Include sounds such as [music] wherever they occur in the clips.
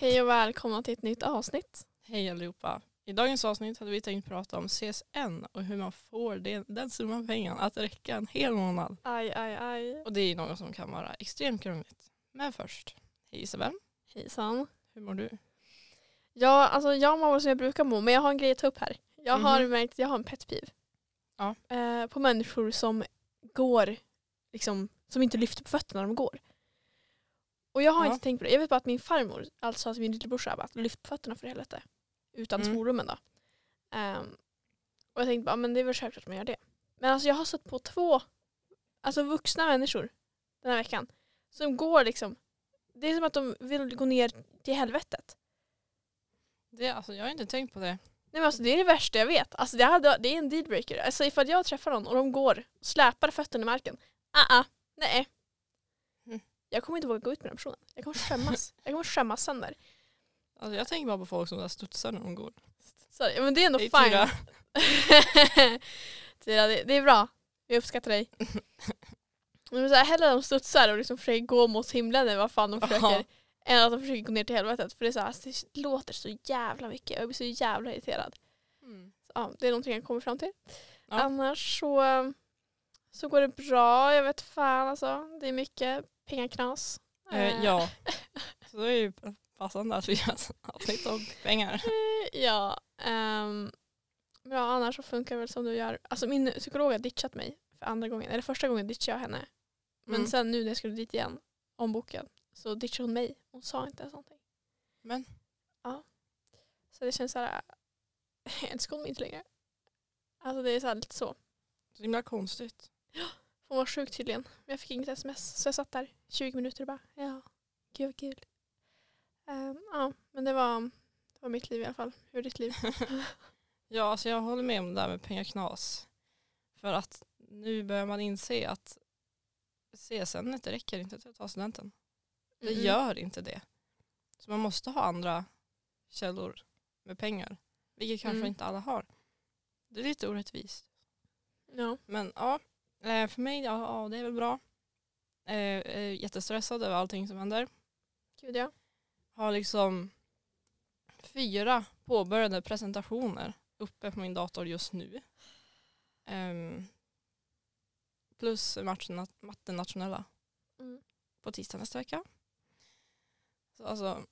Hej och välkomna till ett nytt avsnitt. Hej allihopa. I dagens avsnitt hade vi tänkt prata om CSN och hur man får det, den summan pengar att räcka en hel månad. Aj, aj, aj. Och det är något som kan vara extremt krångligt. Men först, hej Isabel. Hejsan. Hur mår du? Ja, alltså jag mår som jag brukar må, men jag har en grej att ta upp här. Jag har Mhm. märkt att jag har en pet peeve. Ja. Eh, på människor som går, liksom, som inte lyfter på fötterna när de går. Och jag har Ja. inte tänkt på det. Jag vet bara att min farmor, alltså att min lillebrorsa, bara lyft på fötterna för helvete. Utan Mm. svordomen då. Ehm, och jag tänkte bara, men det är väl självklart att man gör det. Men alltså jag har sett på två alltså vuxna människor den här veckan som går liksom, det är som att de vill gå ner till helvetet. Det, alltså, jag har inte tänkt på det. Nej men alltså det är det värsta jag vet. Alltså det, hade, det är en dealbreaker. Alltså ifall jag träffar någon och de går och släpar fötterna i marken. Ah, ah nej. Jag kommer inte våga gå ut med den personen. Jag kommer skämmas. [laughs] jag kommer skämmas sönder. Alltså, jag tänker bara på folk som där studsar när de går. Så, ja, men det är ändå är fine. [laughs] Tyra. Det, det är bra. Jag uppskattar dig. [laughs] Men så här, hellre de studsar och liksom försöker gå mot himlen eller vad fan de försöker. Ja. Än att de försöker gå ner till helvetet. För det, är så här, alltså, det låter så jävla mycket. Jag blir så jävla irriterad. Mm. Så, ja, det är någonting jag kommer fram till. Ja. Annars så, så går det bra. Jag vet fan alltså. Det är mycket pengaknas. Eh, ja, [laughs] så det är ju passande att vi gör ett avsnitt om pengar. Eh, Ja. Um, ja, annars så funkar det väl som du gör. Alltså min psykolog har ditchat mig för andra gången. Eller första gången ditchade jag henne. Men Mm. sen nu när jag skulle dit igen, ombokad, så ditchade hon mig. Hon sa inte ens någonting. Men Så det känns såhär, [laughs] jag älskar mig inte längre. Alltså det är så här lite så. så himla konstigt. Hon var sjuk tydligen. Men jag fick inget sms. Så jag satt där 20 minuter och bara, ja, gud vad kul. Ehm, ja, men det var, det var mitt liv i alla fall. Hur är ditt liv? [laughs] Ja, alltså jag håller med om det där med pengaknas. För att nu börjar man inse att CSN inte räcker inte till att ta studenten. Det Mm. gör inte det. Så man måste ha andra källor med pengar. Vilket kanske Mm. inte alla har. Det är lite orättvist. Ja. Men ja, eh, för mig, ja, ja det är väl bra. Eh, är jättestressad över allting som händer. Gud ja. Har liksom fyra påbörjade presentationer uppe på min dator just nu. Ehm, plus matchen, matten nationella Mm. på tisdag nästa vecka. Så alltså,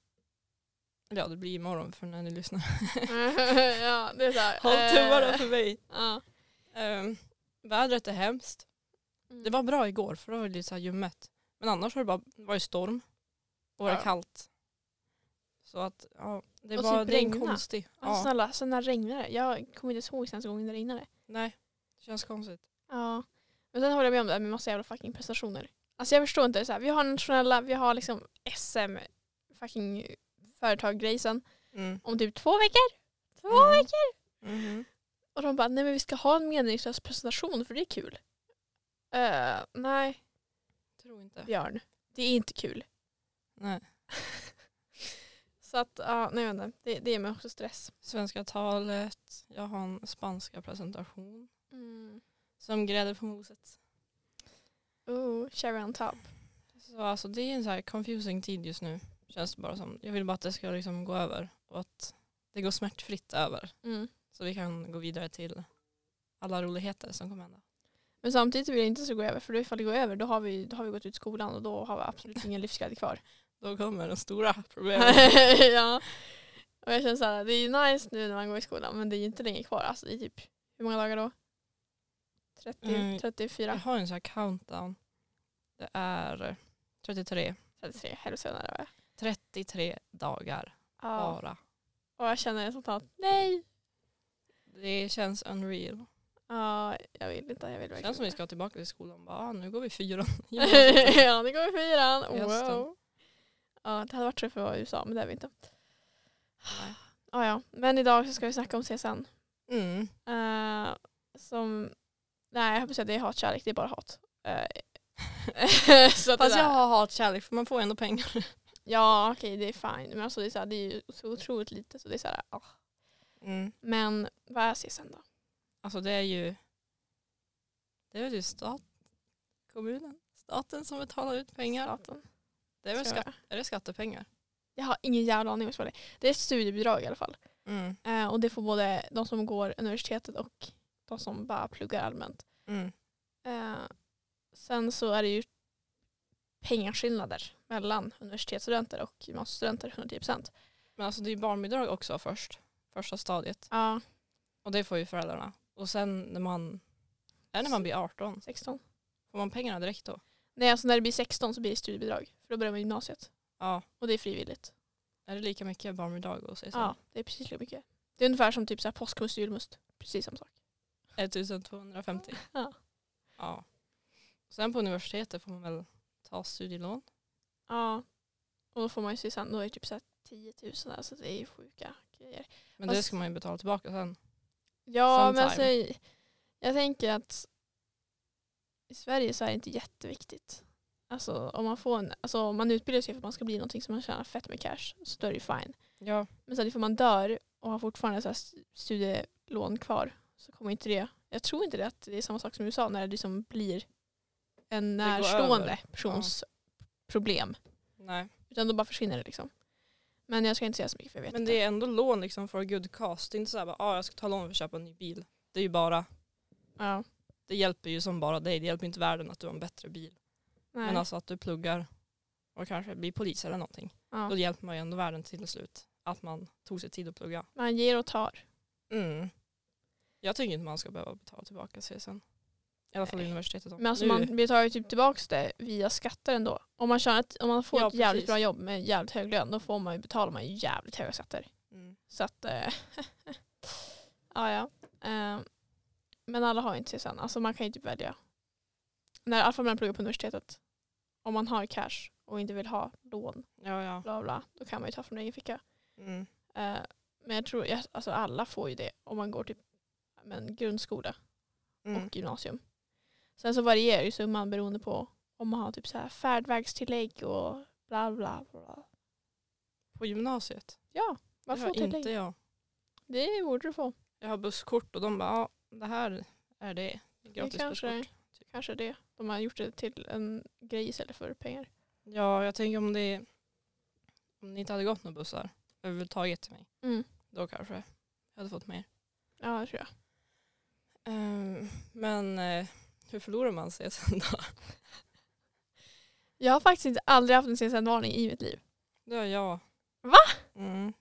ja det blir imorgon för när ni lyssnar. [laughs] ja, det är såhär. Håll tummarna för mig. Ja. Um, vädret är hemskt. Mm. Det var bra igår för då var det lite så här ljummet. Men annars har det bara det var ju storm och det Ja. kallt. Så att ja, det Och var typ det är en regna. konstig. Alltså, Ja, snälla, så när det? Jag kommer inte ihåg senaste gången det regnade. nej, det känns konstigt. Ja. Men sen håller jag med om det här med massa jävla fucking prestationer. Alltså jag förstår inte. Så här, vi har nationella, vi har liksom SM fucking företag-grejsen Mm. om typ två veckor. Två Mm. veckor! Mhm. Och de bara, nej men vi ska ha en meningslös presentation för det är kul. Eh, nej, Tror inte. Björn. Det är inte kul. Nej. [laughs] Så att, ja, nej jag vet inte. Det, det ger mig också stress. Svenska talet, jag har en spanska presentation. Mm. Som grädde på moset. Oh, cherry on top. Så alltså det är en så här confusing tid just nu. Känns det bara som. Jag vill bara att det ska liksom gå över. Och att det går smärtfritt över. Mm. Så vi kan gå vidare till alla roligheter som kommer hända. Men samtidigt vill jag inte det ska gå över. För då ifall det går över då har, vi, då har vi gått ut skolan och då har vi absolut ingen livsglädje kvar. [laughs] Då kommer de stora problemen. [laughs] ja. Och jag känner såhär, det är ju nice nu när man går i skolan men det är ju inte länge kvar. Alltså det är typ, hur många dagar då? 30, Mm. 34, Jag har en sån här countdown. Det är 33. 33, hälften senare va? 33 dagar Ja. bara. Och jag känner spontant, nej! Det känns unreal. Ja, jag vill inte. Jag vill Det verkligen känns som vi ska tillbaka till skolan. Bara, ah, nu går vi fyran. [laughs] ja, det går i fyran. Wow. Ja, det hade varit så för att vara i USA, men det är vi inte. Nej. Ja, ja. Men idag så ska vi snacka om CSN. Mm. Eh, som, nej jag på att det är hatkärlek, det är bara hat. Eh, [laughs] så Fast jag har hatkärlek för man får ändå pengar. Ja okej det är fine, men alltså det är, så här, det är ju så otroligt lite så det är så här, ah. Mm. Men vad är CSN då? Alltså det är ju det är väl ju stat, kommunen, staten som betalar ut pengar. Staten? Det är väl jag. är det skattepengar? Jag har ingen jävla aning om vad det är. Det är studiebidrag i alla fall. Mm. Eh, och det får både de som går universitetet och de som bara pluggar allmänt. Mm. Eh, sen så är det ju pengaskillnader mellan universitetsstudenter och gymnasiestudenter 110%. Men alltså det är barnbidrag också först. Första stadiet. Ja, Och det får ju föräldrarna. Och sen när man, är när man blir 18, 16. får man pengarna direkt då? Nej, alltså när det blir 16 så blir det studiebidrag. För då börjar man gymnasiet. Ja. Och det är frivilligt. Är det lika mycket barnbidrag och CSN? Ja, det är precis lika mycket. Det är ungefär som typ så här påskmust och julmust. Precis samma sak. 1250? Ja. ja. Sen på universitetet får man väl ta studielån? Ja. Och då får man ju sen, då är det typ så här 10 000 där, så det är ju sjuka grejer. Men det ska man ju betala tillbaka sen. Ja, men Sometime. alltså jag tänker att i Sverige så är det inte jätteviktigt. Alltså om man får en, alltså om man utbildar sig för att man ska bli någonting som man tjänar fett med cash så då är det ju fine. Ja. Men sen ifall man dör och har fortfarande så studielån kvar så kommer inte det, jag tror inte det att det är samma sak som i USA när det liksom blir en närstående persons problem. Nej. Utan då bara försvinner det liksom. Men jag ska inte säga så mycket för jag vet Men det är ändå lån liksom för a good cast. Det är inte så här bara, ah, jag ska ta lån för att köpa en ny bil. Det är ju bara, Ja, det hjälper ju som bara dig. Det hjälper inte världen att du har en bättre bil. nej. Men alltså att du pluggar och kanske blir polis eller någonting. ja. Då hjälper man ju ändå världen till slut. Att man tog sig tid att plugga. Man ger och tar. Mm. Jag tycker inte man ska behöva betala tillbaka CSN. I alla fall Nej. universitetet. då. Men alltså Nu- man betalar ju typ tillbaka det via skatter ändå. Om man, tjänar ett, om man får Ja, ett jävligt precis. bra jobb med jävligt hög lön då får man ju, betalar man ju jävligt höga skatter. Mm. Så att, eh, [laughs] ja ja. Eh, men alla har ju inte CSN. Alltså man kan ju typ välja. När, I alla fall när man pluggar på universitetet. Om man har cash och inte vill ha lån, Ja, ja. bla bla, då kan man ju ta från egen ficka. Mm. Eh, men jag tror, alltså alla får ju det om man går typ men, grundskola Mm. och gymnasium. Sen så varierar ju summan beroende på om man har typ så här färdvägstillägg och bla bla bla. På gymnasiet? Ja, man det får tillägg. inte jag. Det borde du få. Jag har busskort och de bara, ja det här är det. Gratis kanske busskort. Kanske det. De har gjort det till en grej istället för pengar. Ja, jag tänker om det om det inte hade gått några bussar överhuvudtaget till mig. Mm. Då kanske jag hade fått mer. Ja, det tror jag. Ehm, men eh, hur förlorar man sen då? Jag har faktiskt inte aldrig haft en CSN-varning i mitt liv. Det har jag. Va? Mm.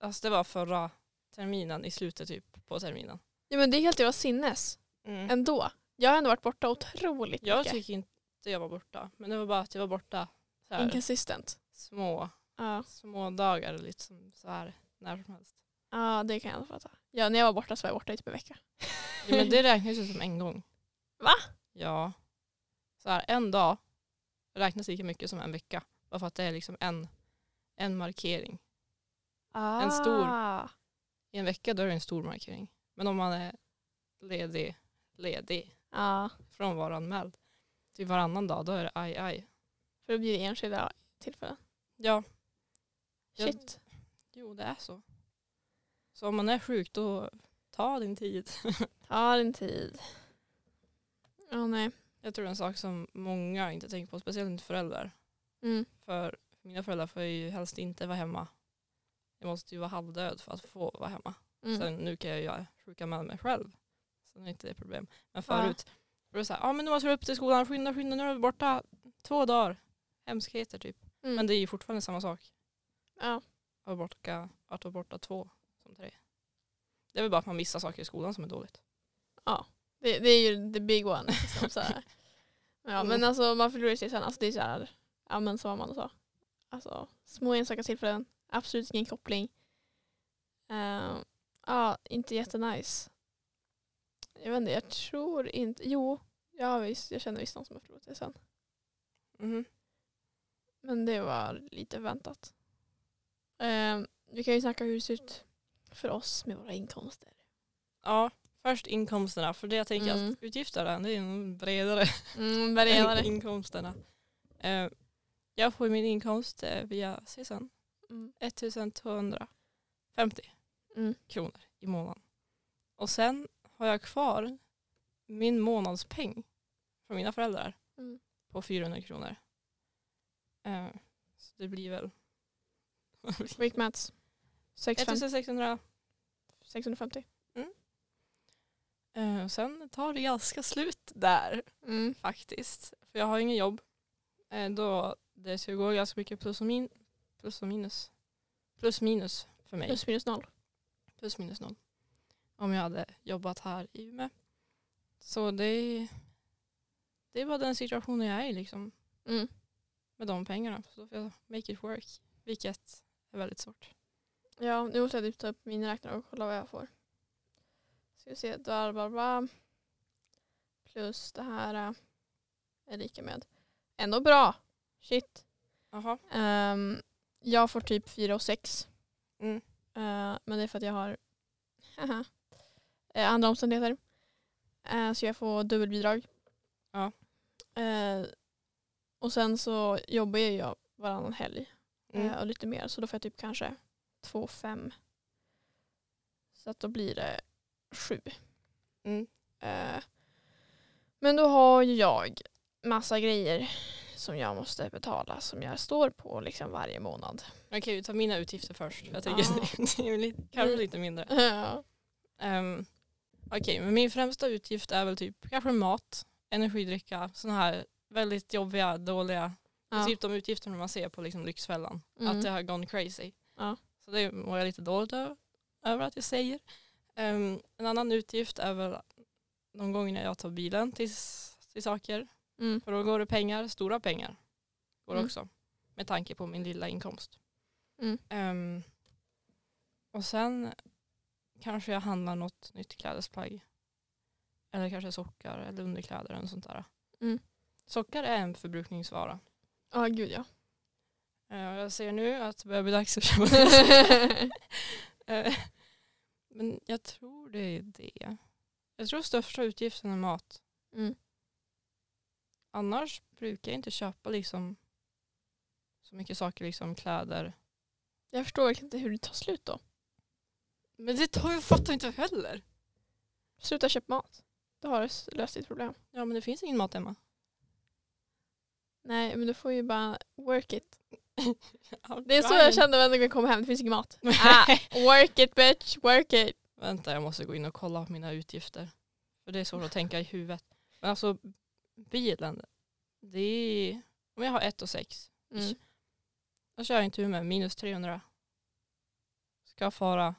Alltså det var förra terminen, i slutet typ på terminen. Ja, men det är helt jävla sinnes. Mm. Ändå. Jag har ändå varit borta otroligt Jag mycket. tycker inte jag var borta. Men det var bara att jag var borta så här, Inconsistent. små, Ja. små dagar liksom så här när som helst. ja, det kan jag fatta. Ja, när jag var borta så var jag borta i typ en vecka. Ja, men [laughs] det räknas ju som en gång. Va? Ja. Så här, en dag räknas lika mycket som en vecka. Bara för att det är liksom en, en markering. Ah. En stor- I en vecka då är det en stor markering. Men om man är ledig, ledig, Ja, frånvaroanmäld till varannan dag, då är det aj aj. för då blir det enskilda tillfällen. Ja, Jag- Shit. jo det är så. Så om man är sjuk då ta din tid. [laughs] Ta din tid. Ja, nej. Jag tror en sak som många inte tänker på, speciellt inte föräldrar. Mm. För mina föräldrar får ju helst inte vara hemma. Jag måste ju vara halvdöd för att få vara hemma. Mm. Sen nu kan jag ju sjuka med mig själv. Så det är inte det problem. Men Ja. förut var det så här, ja men nu måste du upp till skolan, skynda, skynda, nu är du borta två dagar. Hemskheter typ. Mm. Men det är ju fortfarande samma sak. ja. Att vara borta, att vara borta två som tre. Det är väl bara att man missar saker i skolan som är dåligt. Det, det är ju the big one. Liksom, så här. [laughs] Ja, Mm. men alltså man förlorar sig sen. Alltså, det är så här, ja men som Amanda sa. Alltså, små enstaka tillfällen, absolut ingen koppling. Ehm, ja, inte jättenice. Jag vet inte, jag tror inte, jo, ja, visst, jag känner visst någon som har förlorat det sen. Mhm. Men det var lite väntat. Um, vi kan ju snacka hur det ser ut för oss med våra inkomster. Ja, först inkomsterna. För det jag tänker Mm. att utgifterna det är bredare Mm, [laughs] än värderade. inkomsterna. Eh, jag får min inkomst eh, via CSN. Mm. 1250 Mm. kronor i månaden. Och sen har jag kvar min månadspeng från mina föräldrar Mm. på 400 kronor. Eh, så det blir väl Weekmats. 650. 1600. 650. Eh, sen tar det ganska slut där Mm. faktiskt. För jag har ingen jobb. Eh, då det ska gå ganska mycket plus och, min, plus och minus. Plus minus för mig. Plus minus noll. plus minus noll. Om jag hade jobbat här i Umeå. Så det, det är bara den situationen jag är i liksom. Mm. Med de pengarna. Så då får jag make it work. Vilket är väldigt svårt. Ja, nu måste jag typ ta upp min räknare och kolla vad jag får. Ska vi se, bla bla bla. Plus det här äh, är lika med. Ändå bra. Shit. Jaha. Ehm, jag får typ 4 och 6. Mm. Eh, men det är för att jag har eh, andra omständigheter. Eh, så jag får dubbelbidrag. Ja. Eh, och sen så jobbar jag varannan helg Mm. eh, och lite mer. Så då får jag typ kanske 2-5. Så att då blir det 7. Mm. Eh, men då har ju jag massa grejer som jag måste betala som jag står på liksom varje månad. Okej, vi tar mina utgifter först. Jag tycker Ja. [laughs] det är lite, kanske lite mindre. Ja. Um, Okej, men min främsta utgift är väl typ kanske mat, energidricka, sådana här väldigt jobbiga, dåliga, Ja. typ de utgifterna man ser på liksom Lyxfällan. Mm. Att det har gone crazy. Ja. Så det mår jag lite dåligt över, över att jag säger. Ehm, en annan utgift är väl någon gång när jag tar bilen till, till saker. Mm. För då går det pengar, stora pengar. Går Mm. också. Med tanke på min lilla inkomst. Mm. Ehm, och sen kanske jag handlar något nytt klädesplagg. Eller kanske sockar eller underkläder eller sånt där. Mm. Sockar är en förbrukningsvara. Ja, gud ja. Eh, jag ser nu att det börjar bli dags att [laughs] köpa [laughs] Men jag tror det är det. Jag tror största utgiften är mat. mm. Annars brukar jag inte köpa liksom så mycket saker, liksom kläder. Jag förstår verkligen inte hur det tar slut då. Men det tar jag fattar inte heller. Sluta köpa mat. Då har du löst ditt problem. Ja men det finns ingen mat hemma. Nej, men du får ju bara work it. [laughs] Det är så jag kände när jag kom hem. Det finns ingen mat. [laughs] Ah, work it bitch, work it. Vänta jag måste gå in och kolla på mina utgifter. För det är svårt att tänka i huvudet. Men alltså bilen. Det är, om jag har ett och sex. Mm. Då kör jag en tur med minus 300. Ska fara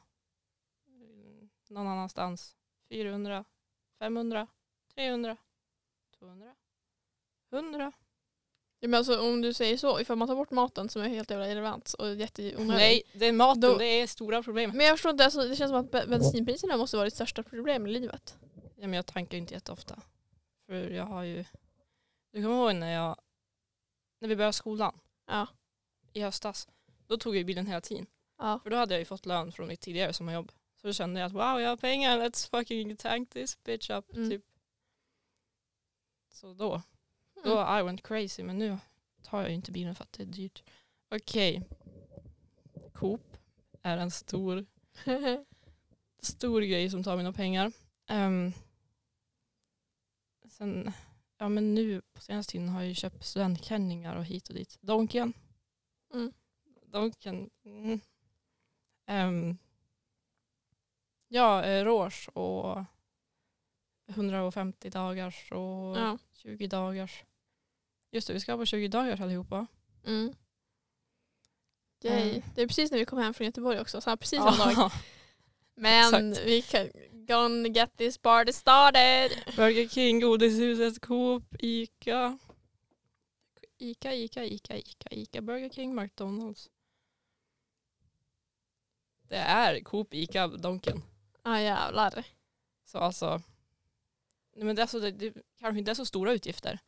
mm, någon annanstans. 400, 500, 300, 200, 100. Ja, men alltså, om du säger så, ifall man tar bort maten som är helt jävla irrelevant och jätteonödig. Nej, det är maten. Då- det är stora problemet. Men jag förstår inte, alltså, det känns som att be- bensinpriserna måste vara ditt största problem i livet. Ja, men jag tankar inte jätteofta. För jag har ju... Du kommer ihåg när jag... När vi började skolan Ja. i höstas. Då tog jag bilen hela tiden. Ja. För då hade jag ju fått lön från mitt tidigare sommarjobb. Så då kände jag att wow, jag har pengar, let's fucking tank this bitch up. Mm. Typ. Så då, Mm. då I went crazy. Men nu tar jag ju inte bilen för att det är dyrt. Okej. Coop är en stor, [laughs] stor grej som tar mina pengar. Ehm, sen, ja men nu på senaste tiden har jag ju köpt studentklänningar och hit och dit. Donken. Mm. Donken. Mm. Ehm, ja, eh, rouge och 150 dagars och ja. 20 dagars. Just det, vi ska på 20 dagars allihopa. Mm. Mm. Det är precis när vi kom hem från Göteborg också, så precis samma dag. [laughs] Men Exakt. vi kan gonna get this party started. Burger King, Godishuset, Coop, Ica. Ica, Ica, Ica, Ica, Ica, Burger King, McDonalds. Det är Coop, Ica, Donken. Ja ah, jävlar. Så alltså, nej men det, är alltså det, det kanske inte är så stora utgifter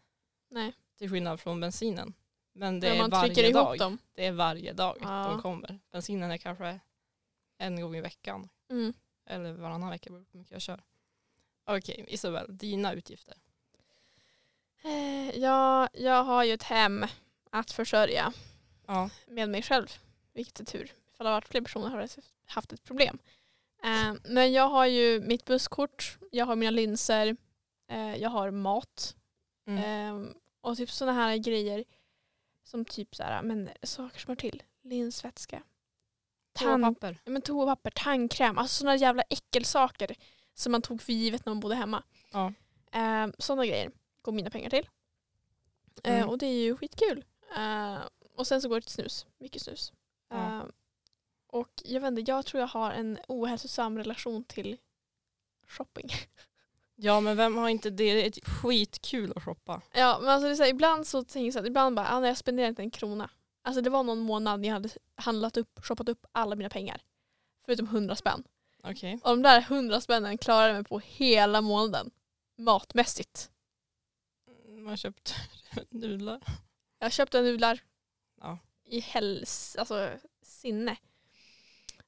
Nej. till skillnad från bensinen. Men det Men är varje dag. dem. Det är varje dag Ja. de kommer. Bensinen är kanske en gång i veckan. Mm. Eller varannan vecka beroende på hur mycket jag kör. Okej, Isabel, dina utgifter. Eh, Ja, jag har ju ett hem att försörja Ja. med mig själv. Vilket är tur. Ifall det hade varit fler personer hade jag haft ett problem. Eh, Men jag har ju mitt busskort, jag har mina linser, eh, jag har mat. Mm. Eh, Och typ sådana här grejer som typ så här, men saker som hör till. Linsvätska, Toapapper. ja, men toapapper, tandkräm, alltså sådana jävla äckelsaker som man tog för givet när man bodde hemma. Ja. Eh, sådana grejer går mina pengar till. Eh, Mm. och det är ju skitkul. Eh, och sen så går det till snus, mycket snus. Ja. Eh, och jag vet inte, jag tror jag har en ohälsosam relation till shopping. [laughs] Ja men vem har inte det? Det är ett skitkul att shoppa. Ja, men alltså så här, ibland så tänker jag så här, ibland bara, ah, nej, jag spenderar inte en krona. Alltså det var någon månad jag hade handlat upp, shoppat upp alla mina pengar. Förutom 100 spänn. Okej. Och de där 100 spännen klarade jag mig på hela månaden. Matmässigt. Man har köpt [laughs] nudlar. Jag köpte nudlar Ja. i hells, alltså sinne.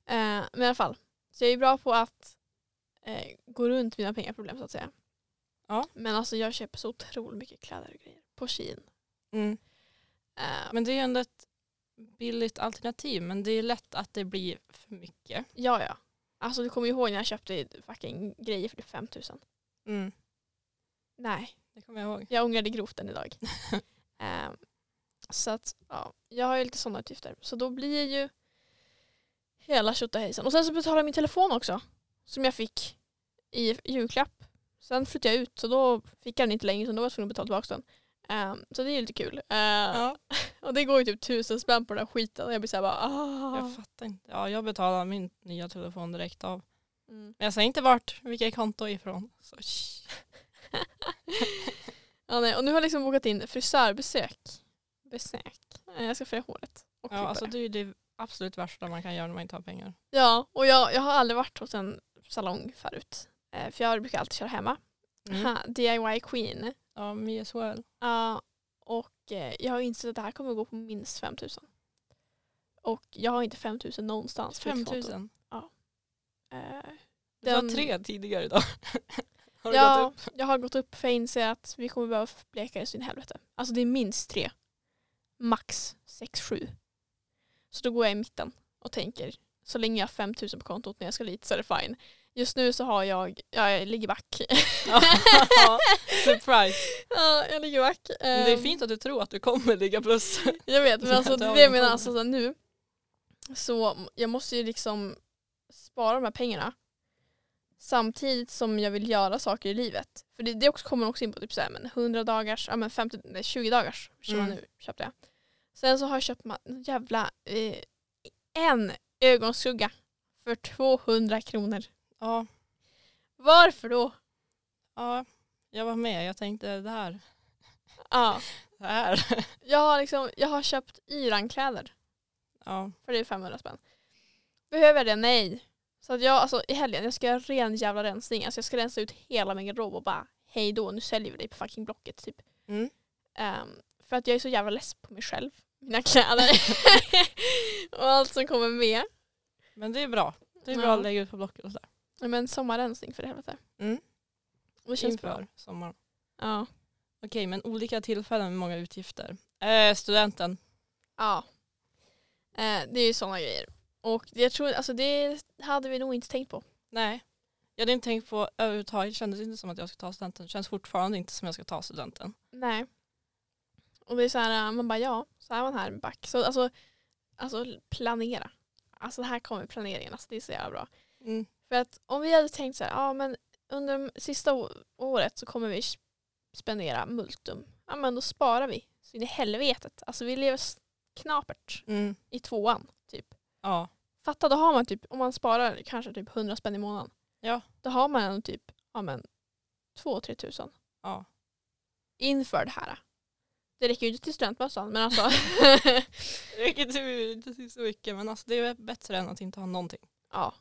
Eh, men i alla fall, så jag är bra på att eh, gå runt mina pengaproblem så att säga. Ja. Men alltså jag köper så otroligt mycket kläder och grejer på Shein. Mm. Eh, Men det är ju ändå ett billigt alternativ men det är lätt att det blir för mycket. ja, ja. Alltså du kommer ju ihåg när jag köpte fucking grejer för typ 5000. Mm. Nej, Det kommer jag ihåg. jag ångrade grovt den idag. [laughs] Eh, så att ja, jag har ju lite sådana utgifter. Så då blir ju hela tjottahejsan. Och sen så betalar jag min telefon också. Som jag fick i julklapp. Sen flyttade jag ut så då fick jag den inte längre så då var jag tvungen att betala tillbaka den. Eh, så det är ju lite kul. Eh, Ja, [laughs] Och det går ju typ tusen spänn på den här skiten och jag blir såhär bara ah. jag fattar inte. Ja, jag betalar min nya telefon direkt av. Mm. Men jag säger inte vart, vilket konto ifrån. Så. [laughs] Ja, nej. Och nu har jag liksom bokat in frisörbesök. Besök. Jag ska färga håret. Ja, alltså det. det är ju det absolut värsta man kan göra när man inte har pengar. Ja, och jag, jag har aldrig varit hos en salong förut. Eh, för jag brukar alltid köra hemma. Mm. Ha, DIY Queen. Ja, me as well. Ja, och eh, jag har insett att det här kommer att gå på minst 5000. Och jag har inte 5000 någonstans. på mitt konto. 5000. Eh, Du Den- tre tidigare idag. [laughs] har ja, gått upp? jag har gått upp för jag inser att vi kommer behöva bleka i helvete. Alltså det är minst tre. Max sex, sju. Så då går jag i mitten och tänker så länge jag har 5000 på kontot när jag ska dit så är det fine. Just nu så har jag, ja, jag ligger back. [laughs] Surprise. ja, jag ligger back. Men det är Ehm, fint att du tror att du kommer ligga plus. Jag vet, men [laughs] alltså, det jag menar. Alltså, så nu så jag måste ju liksom spara de här pengarna samtidigt som jag vill göra saker i livet. För det, det också kommer också in på typ så här, men 100 dagars, ja men 50, nej, 20 dagars som Mm. jag nu köpte jag. Sen så har jag köpt en jävla eh, en ögonskugga för 200 kronor. Ja, Varför då? ja, jag var med. Jag tänkte det här. Ja, [laughs] Det här. jag har liksom, jag har köpt Yran-kläder Ja, för det är 500 spänn. Behöver jag det? Nej. Så att jag, alltså i helgen, jag ska göra ren jävla rensning. Alltså jag ska rensa ut hela min garderob och bara hej då, nu säljer vi dig på fucking Blocket typ. mm. Ehm, för att jag är så jävla less på mig själv, mina kläder [laughs] [laughs] och allt som kommer med. men det är bra. Det är bra Ja. att lägga ut på Blocket och sådär. Men sommarrensning för helvete. Mm. Det känns Inför bra. sommaren. Ja. Okej, men olika tillfällen med många utgifter. Eh, studenten. ja. Eh, det är ju sådana grejer. Och jag tror, alltså det hade vi nog inte tänkt på. Nej. Jag hade inte tänkt på överhuvudtaget. Det kändes inte som att jag ska ta studenten. Det känns fortfarande inte som att jag ska ta studenten. Nej. Och det är så här, man bara ja, så är man här back. Så alltså, alltså planera. Alltså det här kommer planeringen, alltså det är så jävla bra. Mm. För att om vi hade tänkt så här, ja men under sista året så kommer vi spendera multum. Ja men då sparar vi. Så in i helvetet. Alltså vi lever knapert Mm. i tvåan typ. Ja. Fatta då har man typ, om man sparar kanske typ 100 spänn i månaden. Ja. Då har man typ, ja men 2-3 tusen ja. inför det här. Det räcker ju inte till studentmössan men alltså. [laughs] Det räcker inte till så mycket men alltså det är bättre än att inte ha någonting. ja.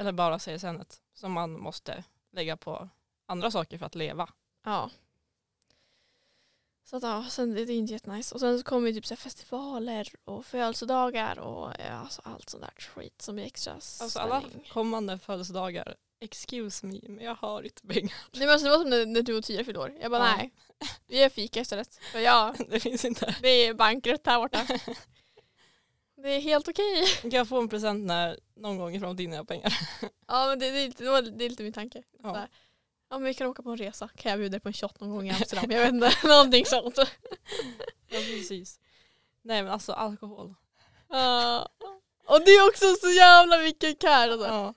Eller bara CSN som man måste lägga på andra saker för att leva. Ja. Så att ja, sen det är inte jättenice. Och sen så kommer ju typ så festivaler och födelsedagar och ja, alltså allt sånt där skit som är extra Alltså alla spänning. kommande födelsedagar, excuse me, men jag har inte pengar. Det måste vara som när, när du och Tyra fyllde år. Jag bara Ja. nej, vi gör fika istället. För ja, [laughs] Det finns inte. det är bankrutt här borta. [laughs] Det är helt okej. [laughs] Kan jag få en present när någon gång i framtiden jag har pengar? [laughs] Ja men det, det, är lite- det, var, det är lite min tanke. Ja. Ja men vi kan åka på en resa. Kan jag bjuda dig på en shot någon gång i [laughs] Amsterdam? Jag vet inte, någonting sånt. Ja precis. Nej men alltså alkohol. Ja. Och det är också så jävla mycket care alltså. Ja.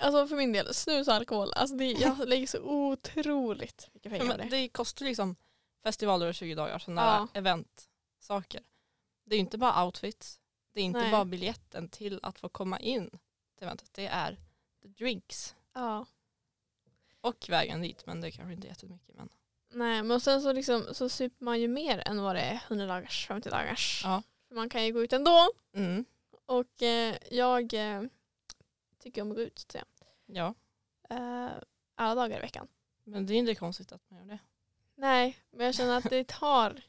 Alltså för min del, snus och alkohol. Alltså det, jag lägger så otroligt mycket pengar på det. det kostar liksom festivaler och 20 dagar, sådana Ja. eventsaker. Det är ju inte bara outfits. Det är inte Nej. bara biljetten till att få komma in till eventet. Det är the drinks Ja. och vägen dit. Men det är kanske inte är jättemycket. Men Nej men sen så, liksom, så super man ju mer än vad det är 100 dagars, 50 dagars. Ja. För man kan ju gå ut ändå. mm. Och eh, jag eh, tycker om att gå ut så att säga. ja. Eh, alla dagar i veckan. Men det är inte konstigt att man gör det. Nej, men jag känner att det tar.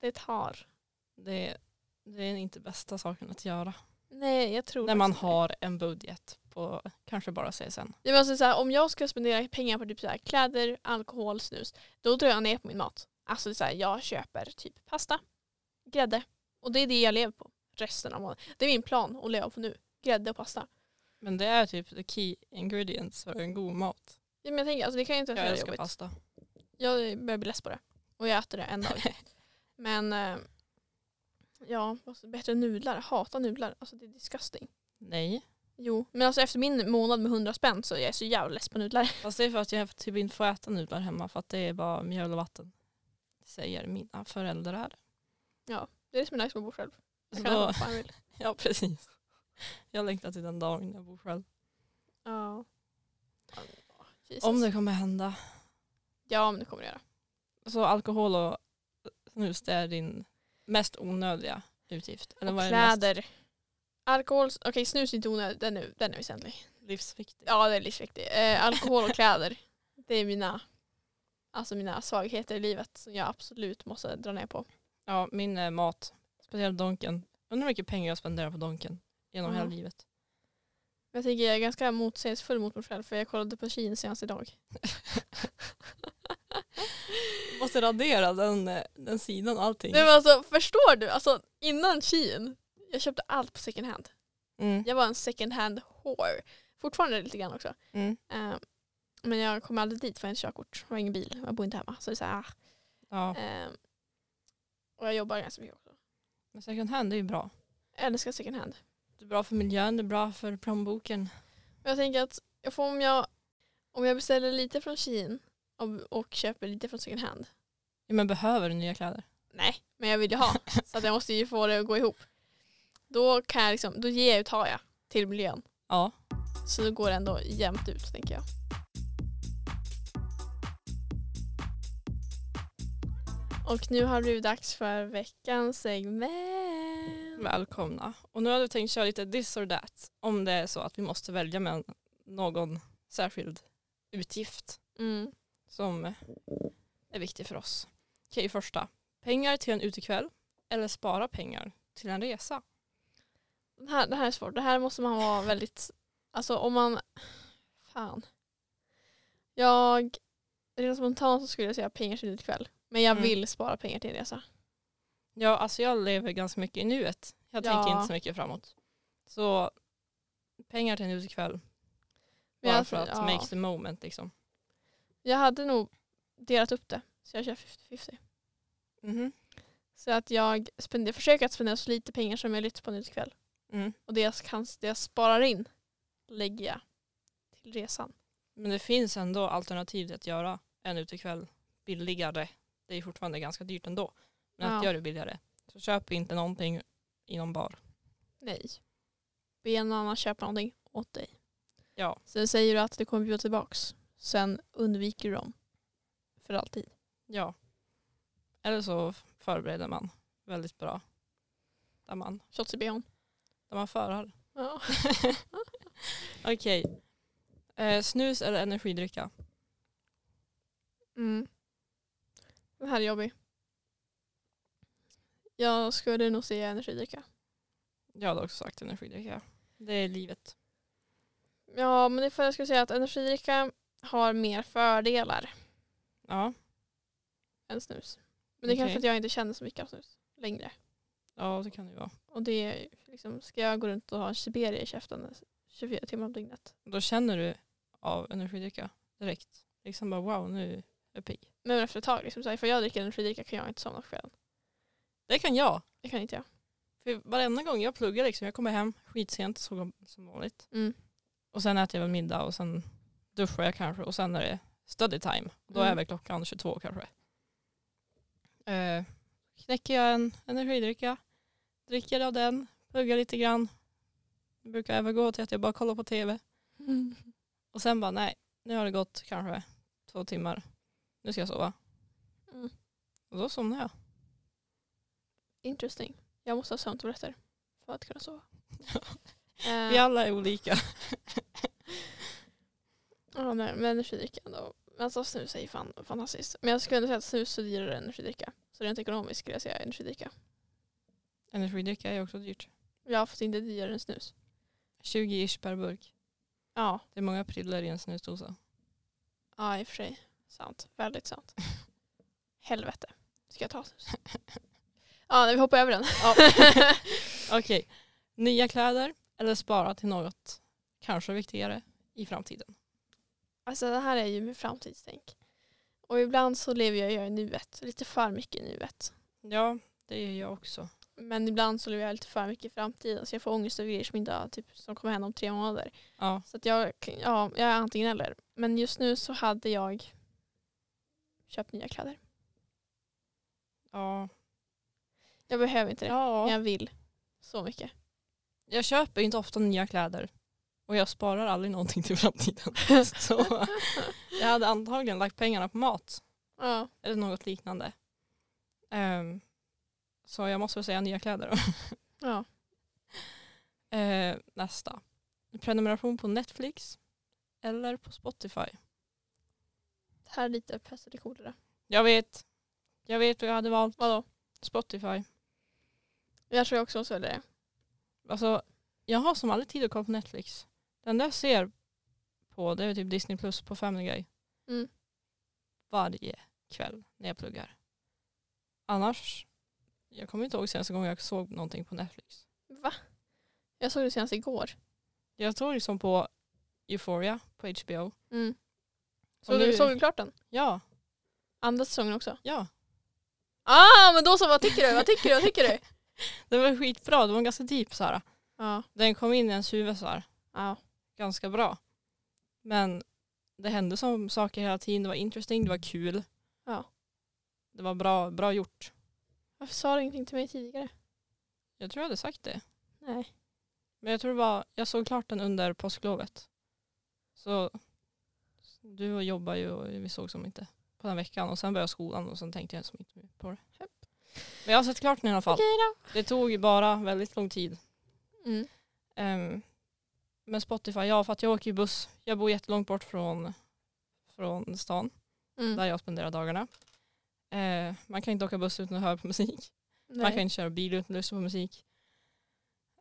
Det tar. Det, det är inte bästa saken att göra. Nej, jag tror När man inte har en budget på kanske bara CSN. Ja, men alltså, så här, om jag ska spendera pengar på typ så här, kläder, alkohol, snus, då drar jag ner på min mat. Alltså det är så här, jag köper typ pasta, grädde och det är det jag lever på resten av månaden. Det är min plan att leva på nu. Grädde och pasta. Men det är typ the key ingredients för en god mat. Ja, men jag tänker, alltså, det kan ju inte Jag vara älskar jobbigt. pasta. Jag börjar bli less på det. Och jag äter det en dag. [laughs] men eh, ja, vad så- bättre än nudlar. Jag hatar nudlar. Alltså det är disgusting. Nej. Jo, men alltså efter min månad med 100 spänn så är jag så jävla less på nudlar. [laughs] Fast det är för att jag typ inte får äta nudlar hemma för att det är bara mjöl och vatten. Säger mina föräldrar. Det är det som är nice med att bo själv. Jag kan då, jag vill. [laughs] ja precis. Jag längtar till den dagen jag bor själv. Ja. Jesus. Om det kommer hända. Ja, men det kommer det göra. Så alkohol och snus det är din mest onödiga utgift. Eller vad är det mest kläder. Alkohol, okej snus är inte onödigt, den är, den är väsentlig. livsviktigt? Ja det är livsviktigt. Eh, alkohol och kläder, det är mina, alltså mina svagheter i livet som jag absolut måste dra ner på. Ja, min eh, mat. Speciellt Donken. Undrar hur mycket pengar jag spenderar på Donken genom hela livet. Jag tycker jag är ganska motsägelsefull mot mig själv för jag kollade på Shein senast idag. [laughs] Måste radera den, den sidan och allting. Nej men alltså förstår du? Alltså innan Shein, jag köpte allt på second hand. Mm. Jag var en second hand whore. Fortfarande lite grann också. Mm. Eh, men jag kom aldrig dit för jag inte körkort. Jag har ingen bil. Jag bor inte hemma. Så det är så här. Ja. Eh, och jag jobbar ganska mycket också. Men second hand är ju bra. Jag älskar second hand. Det är bra för miljön, det är bra för plånboken. Jag tänker att jag får, om, jag, om jag beställer lite från Shein och, och köper lite från second hand. Ja, men behöver du nya kläder? Nej, men jag vill ju ha. [laughs] så att jag måste ju få det att gå ihop. Då, kan jag liksom, då ger jag och tar jag till miljön. Ja. Så då går det ändå jämnt ut tänker jag. Och nu har det blivit dags för veckans segment. Välkomna. Och nu har du tänkt köra lite this or that. Om det är så att vi måste välja med någon särskild utgift Mm. Som är viktig för oss. Okej, första. Pengar till en utekväll eller spara pengar till en resa? Det, här, det här är svårt. Det här måste man vara väldigt... Alltså om man... Fan. Jag... Rent spontant så skulle jag säga pengar till en kväll. Men jag Mm. vill spara pengar till en resa. Ja, alltså jag lever ganska mycket i nuet. Jag Ja. tänker inte så mycket framåt. Så pengar till en utekväll. Bara för att ja, make the moment liksom. Jag hade nog delat upp det. Så jag kör 50-50. Mhm. Så att jag spender, försöker att spendera så lite pengar som möjligt på en utekväll. Mm. Och det jag, kan, det jag sparar in lägger jag till resan. Men det finns ändå alternativ till att göra en utekväll billigare. Det är fortfarande ganska dyrt ändå. Men att Ja. göra det billigare. Så köp inte någonting i någon bar. Nej. Be någon annan köpa någonting åt dig. Ja. Sen säger du att det kommer bjuda tillbaks. Sen undviker du dem. För alltid. Ja. Eller så förbereder man väldigt bra. Där man, Shots i bhn. där man förar. Ja. [laughs] Okej. Eh, snus eller energidricka? Mm. Den här är jobbig. Jag skulle nog säga energidricka. Jag hade också sagt energidricka. Det är livet. Ja men det är för att jag skulle säga att energidricka har mer fördelar Ja. än snus. Men det är kanske Okej. för att jag inte känner så mycket av snus längre. Ja, det kan det ju vara. Och det är liksom, ska jag gå runt och ha en Siberia i käften 24 timmar om dygnet? Då känner du av energidricka direkt. Liksom bara wow, nu är jag pigg. Men efter ett tag, liksom, så här, för jag dricker energidricka kan jag inte somna på kvällen. Det kan jag. Det kan inte jag. För För varenda gång jag pluggar liksom, jag kommer hem skitsent så, som vanligt. Mm. Och sen äter jag väl middag och sen duschar jag kanske och sen är det study time. Då är Mm. väl klockan 22 kanske. Eh, knäcker jag en energidricka, dricker av den, pluggar lite grann. Det brukar övergå till att jag bara kollar på tv. Mm. Och sen bara nej, nu har det gått kanske två timmar. Nu ska jag sova. Mm. Och då somnar jag. Interesting. Jag måste ha sömntabletter för att kunna sova. [laughs] Eh, Vi alla är olika. [laughs] Ja, nej, men energidricka då. Alltså snus är ju fan fantastiskt. Men jag skulle ändå säga att snus är dyrare än energidricka. Så rent ekonomiskt skulle jag säga energidricka. Energidricka är också dyrt. Ja, fast inte dyrare än snus. 20 ish per burk. Ja, Det är många prillor i en snusdosa. ja i och för sig. Sant. Väldigt sant. [laughs] Helvete. Ska jag ta snus? Ja, nej, vi hoppar över den. [laughs] Okej. Nya kläder eller spara till något kanske viktigare i framtiden. Alltså det här är ju med framtidstänk. Och ibland så lever jag ju i nuet. Lite för mycket i nuet. Ja, det gör jag också. Men ibland så lever jag lite för mycket i framtiden. Så jag får ångest över grejer som, inte, typ, som kommer hända om tre månader. Ja, Så att jag, ja, jag är antingen eller. Men just nu så hade jag köpt nya kläder. ja. Jag behöver inte det. Men ja. jag vill. Så mycket. Jag köper inte ofta nya kläder. Och jag sparar aldrig någonting till framtiden. [laughs] Så jag hade antagligen lagt pengarna på mat. Ja. Eller något liknande. Ehm, så jag måste väl säga nya kläder då. ja. [laughs] Eh, nästa. Prenumeration på Netflix eller på Spotify. Det här är lite pest eller kolera. Jag vet. Jag vet vad jag hade valt. Vadå? Spotify. Jag tror jag också måste välja det. Alltså, jag har som aldrig tid att kolla på Netflix. Den där jag ser på det är typ Disney Plus på Family Guy. Mm. Varje kväll när jag pluggar. Annars, jag kommer inte ihåg senaste gången jag såg någonting på Netflix. Va? Jag såg det senast igår. Jag såg liksom på Euphoria på HBO. Mm. Nu- du, såg du klart den? Ja, Andra säsongen också? ja. Ah, men då så, vad tycker du? Vad tycker du? Vad tycker du? [laughs] Det var skitbra, det var ganska deep så här. Ja. Den kom in i ens huvud så här. ja. Ganska bra. Men det hände som saker hela tiden. Det var interesting, det var kul. Ja. Det var bra, bra gjort. Varför sa du ingenting till mig tidigare? Jag tror jag hade sagt det. Nej. Men jag tror det var, jag såg klart den under påsklovet. Så du och jobbar ju och vi såg som inte på den veckan och sen började skolan och sen tänkte jag som inte på det. Men jag har sett klart den i alla fall. Det tog bara väldigt lång tid. Mm. Ehm, men Spotify, ja för att jag åker ju buss. Jag bor jättelångt bort från, från stan. Mm. där jag spenderar dagarna. Eh, man kan inte åka buss utan att höra på musik. Man Nej. kan inte köra bil utan att lyssna på musik.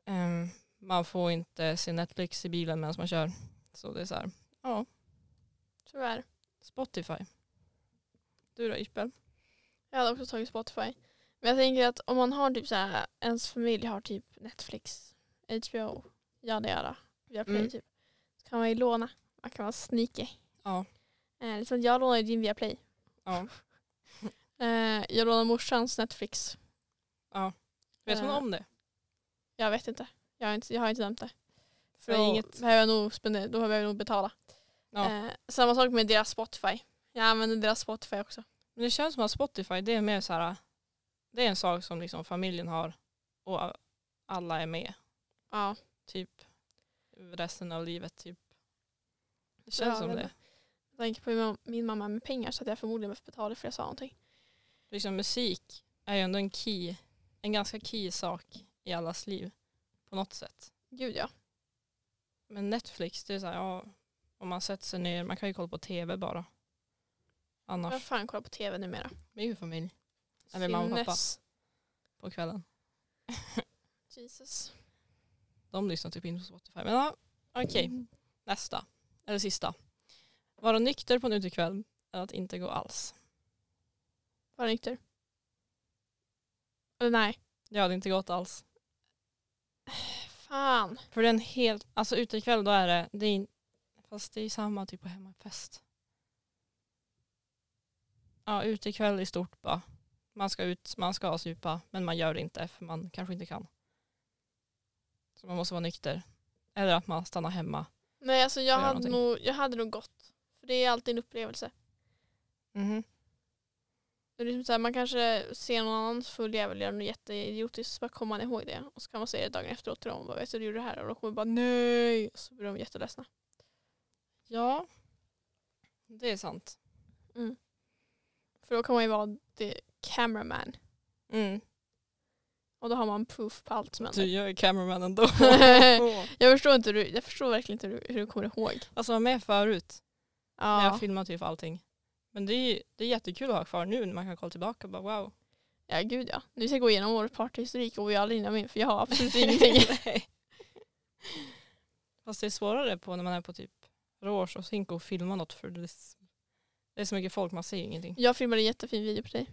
Ehm, man får inte se Netflix i bilen medan man kör. Så det är så här, ja, Tyvärr. Spotify. Du då Ishbel? Jag hade också tagit Spotify. Men jag tänker att om man har typ så här, ens familj har typ Netflix, HBO, jada Viaplay Mm. typ. Så kan man ju låna. Man kan vara sneaky. Ja. Eh, liksom jag lånar ju din Viaplay. Ja. [laughs] Eh, jag lånar morsans Netflix. Vet hon Eh. om det? Jag vet inte. Jag har inte, jag har inte nämnt det. För då inget- behöver jag nog spendera, då behöver jag nog betala. Ja. Eh, samma sak med deras Spotify. Jag använder deras Spotify också. Men det känns som att Spotify det är mer så här, det är en sak som liksom familjen har och alla är med. Ja. Typ resten av livet typ. Det känns Ja, som det. Jag tänker på min mam- min mamma med pengar så att jag förmodligen behöver betala för jag sa någonting. liksom musik är ju ändå en key, en ganska key sak i allas liv på något sätt. Gud ja. Men Netflix, det är så här, ja, om man sätter sig ner, man kan ju kolla på tv bara. Annars, Jag fan kollar på tv numera. ju familj Eller mamma och pappa. På kvällen. Jesus. De lyssnar typ in på Spotify. Men ja, okej, Mm. nästa. Eller sista. Vara nykter på en utekväll eller att inte gå alls. Var nykter? Eller nej. Jag hade inte gått alls. Fan. För den helt, alltså utekväll då är det, det är, fast det är samma typ på hemmafest. Ja, utekväll i stort bara. Man ska ut, man ska supa, men man gör det inte för man kanske inte kan. Så man måste vara nykter. Eller att man stannar hemma. Nej alltså jag hade, nog, jag hade nog gått. För det är alltid en upplevelse. Mhm. Det är liksom så här, man kanske ser någon annan full jävel göra något jätteidiotiskt så bara kommer man ihåg det. Och så kan man säga det dagen efteråt till dem bara vet du du gjorde det här och de kommer bara nej. Och så blir de jätteledsna. Ja, det är sant. För då kan man ju vara the cameraman. Mm. Och då har man proof på allt som händer. Du gör cameraman ändå. [laughs] [laughs] jag förstår inte du, jag förstår verkligen inte hur, du- hur du kommer ihåg. alltså var med förut. När jag Ja, filmade typ allting. Men det är, det är jättekul att ha kvar nu när man kan kolla tillbaka och bara wow. ja gud ja. Nu ska jag gå igenom vår partyhistorik och vi alla hinner med för jag har [laughs] absolut ingenting. Fast det är svårare på när man är på typ Rouge och Cinco och filma något för det är, det är så mycket folk man ser ingenting. Jag filmade en jättefin video på dig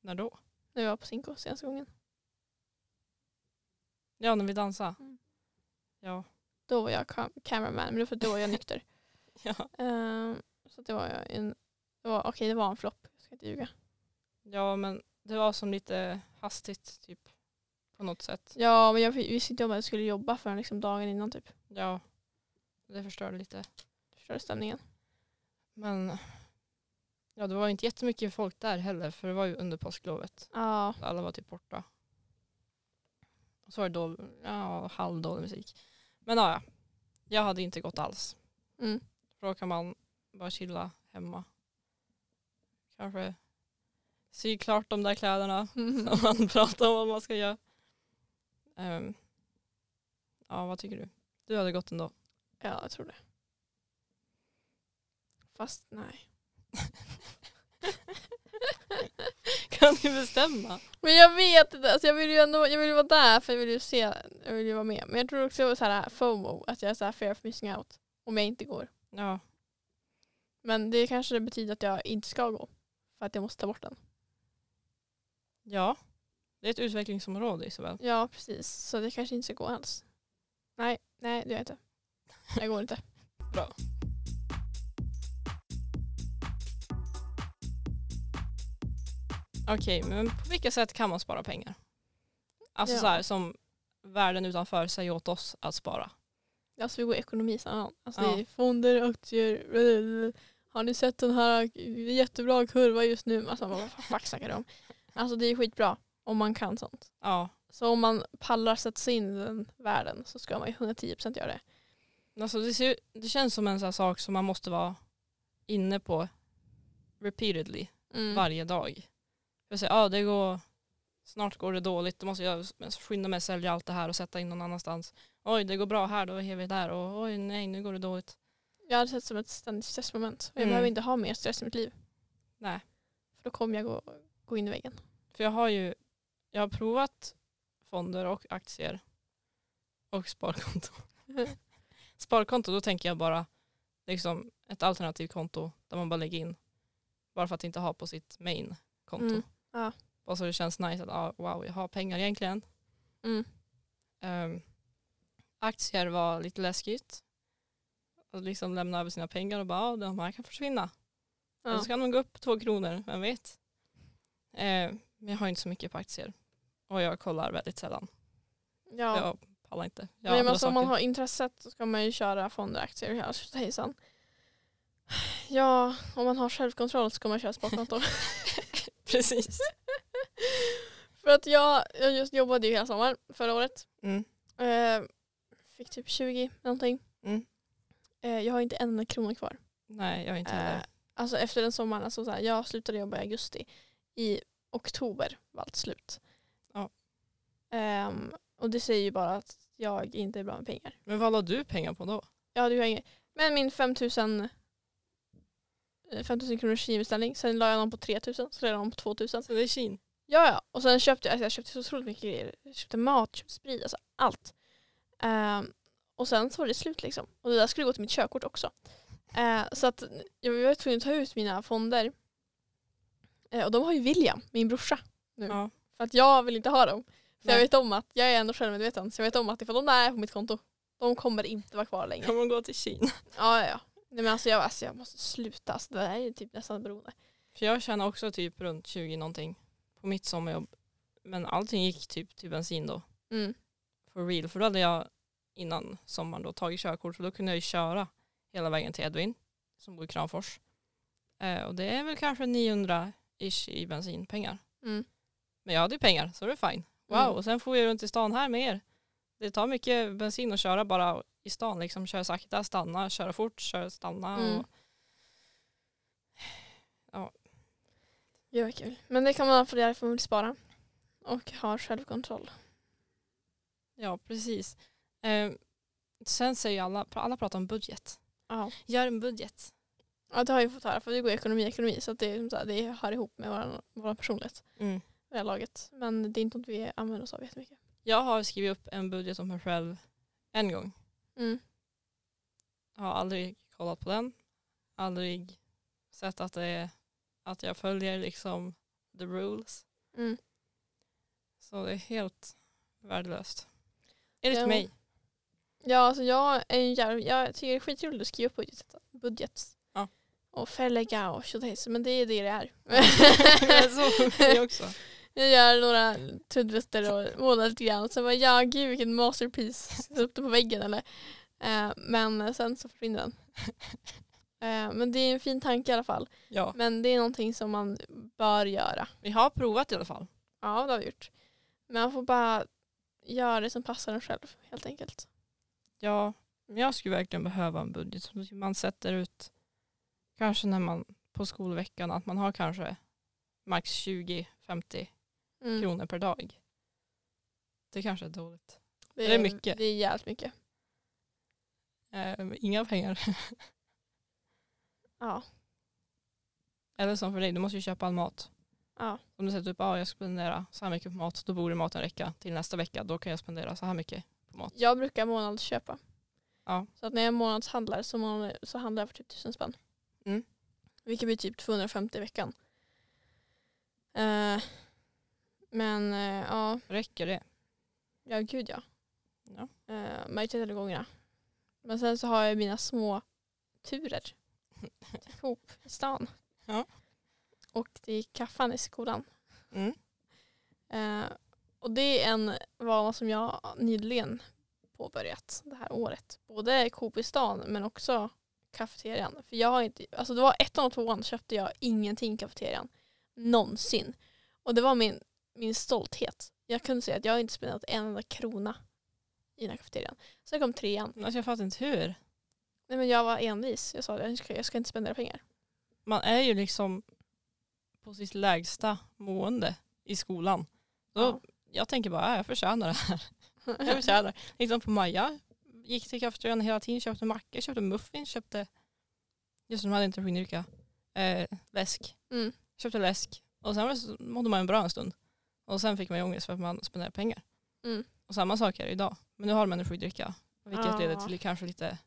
När då? när vi var på Cinco senaste gången. Ja, när vi dansade. Mm. Ja. Då var jag cam- cameraman men det var för att då var jag nykter. [laughs] Ja. Ehm, så det var en, det var, okej det var en flopp. Jag ska inte ljuga. ja, men det var som lite hastigt typ. På något sätt. Ja men jag visste inte om att jag skulle jobba förrän liksom dagen innan typ. Ja. Det förstörde lite. Förstörde stämningen. Men ja, det var inte jättemycket folk där heller för det var ju under påsklovet. Ja, Alla var typ borta. Och så var det då, ja, halvdålig musik. Men ja, ja, jag hade inte gått alls. mm. För då kan man bara chilla hemma. Kanske sy klart de där kläderna [laughs] som man pratar om vad man ska göra. Ehm, ja, vad tycker du? Du hade gått ändå. Ja, jag tror det. Fast nej. [laughs] [laughs] kan du bestämma? Men jag vet inte, alltså jag vill ju ändå jag vill ju vara där för jag vill ju se, jag vill ju vara med. Men jag tror också så här FOMO, att jag är så här fear of missing out. Om jag inte går. Ja, Men det kanske betyder att jag inte ska gå. För att jag måste ta bort den. ja. Det är ett utvecklingsområde Isabel. Ja, precis. Så det kanske inte ska gå alls. Nej, nej det gör jag inte. Jag går inte. Bra. Okej, men på vilka sätt kan man spara pengar? Alltså Ja. så här som världen utanför säger åt oss att spara. Alltså vi går ekonomisamman. Alltså Ja. det är fonder, aktier. blablabla. Har ni sett den här jättebra kurva just nu? Alltså vad fuck snackar du om? Alltså det är skitbra om man kan sånt. Ja, Så om man pallar sätta sig in i den världen så ska man ju 110% göra det. alltså det, ser, det känns som en sån här sak som man måste vara inne på repeatedly Mm. varje dag. Jag säger, ja det går, snart går det dåligt, då måste jag skynda mig att sälja allt det här och sätta in någon annanstans. Oj, det går bra här, då är vi där och oj nej, nu går det dåligt. Jag hade sett som ett ständigt stressmoment. Och jag Mm. behöver inte ha mer stress i mitt liv. Nej. För då kommer jag gå, gå in i väggen. För jag har ju jag har provat fonder och aktier och sparkonto. [laughs] Sparkonto, då tänker jag bara liksom ett alternativt konto där man bara lägger in. Bara för att inte ha på sitt main konto. Mm. Ja. Bara så det känns nice att ah, wow, jag har pengar egentligen. Mm. Ehm, aktier var lite läskigt. Att liksom lämna över sina pengar och bara, ah, de här kan försvinna. Ja. så kan de gå upp två kronor, vem vet. Ehm, men jag har inte så mycket på aktier. Och jag kollar väldigt sällan. Ja. Jag pallar inte. Jag Men alltså, om man har intresset så ska man ju köra fonder, aktier och hejsan. Ja, om man har självkontroll så ska man köra sparkonto. [laughs] [laughs] [laughs] Precis. För att jag, jag just jobbade ju hela sommaren förra året. Mm. Eh, fick typ 20 någonting. Mm. Eh, jag har inte en enda krona kvar. Nej, jag är inte Eh, heller. alltså efter den sommaren, alltså så här, jag slutade jobba i augusti. I oktober var allt slut. Ja. Ehm, och det säger ju bara att jag inte är bra med pengar. Men vad la du pengar på då? Ja, det har inget. Men min 5000 eh, 5000 kronors inbeställning. Sen la jag dem på 3000, så la jag dem på 2000. Så det är Kin. Ja, ja. Och sen köpte jag, alltså jag köpte så otroligt mycket grejer. Jag köpte mat, köpte sprit, alltså allt. Ehm, och sen så var det slut liksom. Och det där skulle gå till mitt körkort också. Eh, så att jag var tvungen att ta ut mina fonder. Eh, och de har ju William, min brorsa. Nu. Ja. För att jag vill inte ha dem. För jag vet om att jag är ändå självmedveten. Så jag vet om att ifall de där är på mitt konto, de kommer inte vara kvar länge. Kan man gå till Kin? Ja, ja, ja. Nej, men alltså jag, alltså jag måste sluta. Alltså, det är ju typ nästan beroende. För jag tjänar också typ runt 20 någonting på mitt sommarjobb. Men allting gick typ till bensin då. Mm. for real. För då hade jag innan sommaren då tagit körkort så då kunde jag ju köra hela vägen till Edvin som bor i Kramfors. Eh, och det är väl kanske 900-ish i bensinpengar. Mm. Men jag hade ju pengar så det är fine. Wow, Mm. och sen får jag runt i stan här med er. Det tar mycket bensin att köra bara i stan. Liksom köra sakta, stanna, köra fort, köra, stanna. Mm. Och, Det var kul. Men det kan man fall göra för vill spara. Och ha självkontroll. ja, precis. Eh, sen säger alla, alla pratar om budget. Ja. Gör en budget. ja, det har jag fått höra. För vi går ekonomi ekonomi. Så att det, är så här, det hör ihop med vår, personlighet. Mm. Det här laget. Men det är inte något vi använder oss av jättemycket. Jag har skrivit upp en budget om mig själv en gång. Mm. Har aldrig kollat på den. Aldrig sett att, det är, att jag följer liksom the rules. Mm. Så det är helt värdelöst. Enligt Ja. mig. Ja, alltså jag, är jävla, jag tycker det är skitroligt att skriva upp budget. budget. Ja. Och förlägga och tjothejs. Men det är det det är. [laughs] så funkar det också. Jag gör några trudelutter och målar lite grann och sen bara ja gud vilken masterpiece. Sätta upp det på väggen eller. Eh, men sen så försvinner den. [laughs] Eh, men det är en fin tanke i alla fall. Ja, Men det är någonting som man bör göra. vi har provat i alla fall. Ja det har vi gjort. Men man får bara göra det som passar en själv helt enkelt. Ja, men jag skulle verkligen behöva en budget som man sätter ut kanske när man på skolveckan att man har kanske max 20-50 Mm. kronor per dag. Det kanske är dåligt. Det Det är mycket. Det är jävligt mycket. Eh, inga pengar. Ja. Eller som för dig, du måste ju köpa all mat. ja. Om du sätter upp, ja jag ska spendera så här mycket på mat, då borde maten räcka till nästa vecka. Då kan jag spendera så här mycket på mat. Jag brukar månadsköpa. Ja. Så att när jag månadshandlar så, månad, så handlar jag för typ tusen spänn. Mm. Vilket blir typ 250 i veckan. Eh, men eh, ja, Räcker det? ja gud ja. Ja. Uh, majoriteten av gångerna. Men sen så har jag mina små turer. [laughs] Coop i stan. Ja. Och till kaffan i skolan. Mm. Eh, och det är en vana som jag nyligen påbörjat det här året. Både Coop i stan men också kafeterian. För jag har inte, alltså det var ettan och tvåan köpte jag ingenting i kafeterian. Någonsin. Och det var min, min stolthet. Jag kunde säga att jag inte spenderat en enda krona i den här kafeterian. Sen kom trean. Alltså jag fattar inte hur. Nej men jag var envis. Jag sa att jag ska, jag ska inte spendera pengar. Man är ju liksom på sitt lägsta mående i skolan. Då, Ja. Jag tänker bara, jag förtjänar det här. [laughs] Jag förtjänar. liksom på Maja, gick till kafeterian hela tiden, köpte mackor, köpte muffins, köpte, just de hade inte skindricka, eh, läsk. Mm. Köpte läsk. Och sen mådde man en bra en stund. Och sen fick man ju ångest för att man spenderade pengar. Mm. Och samma sak är det idag. Men nu har de energidricka. Vilket Ja. leder till kanske lite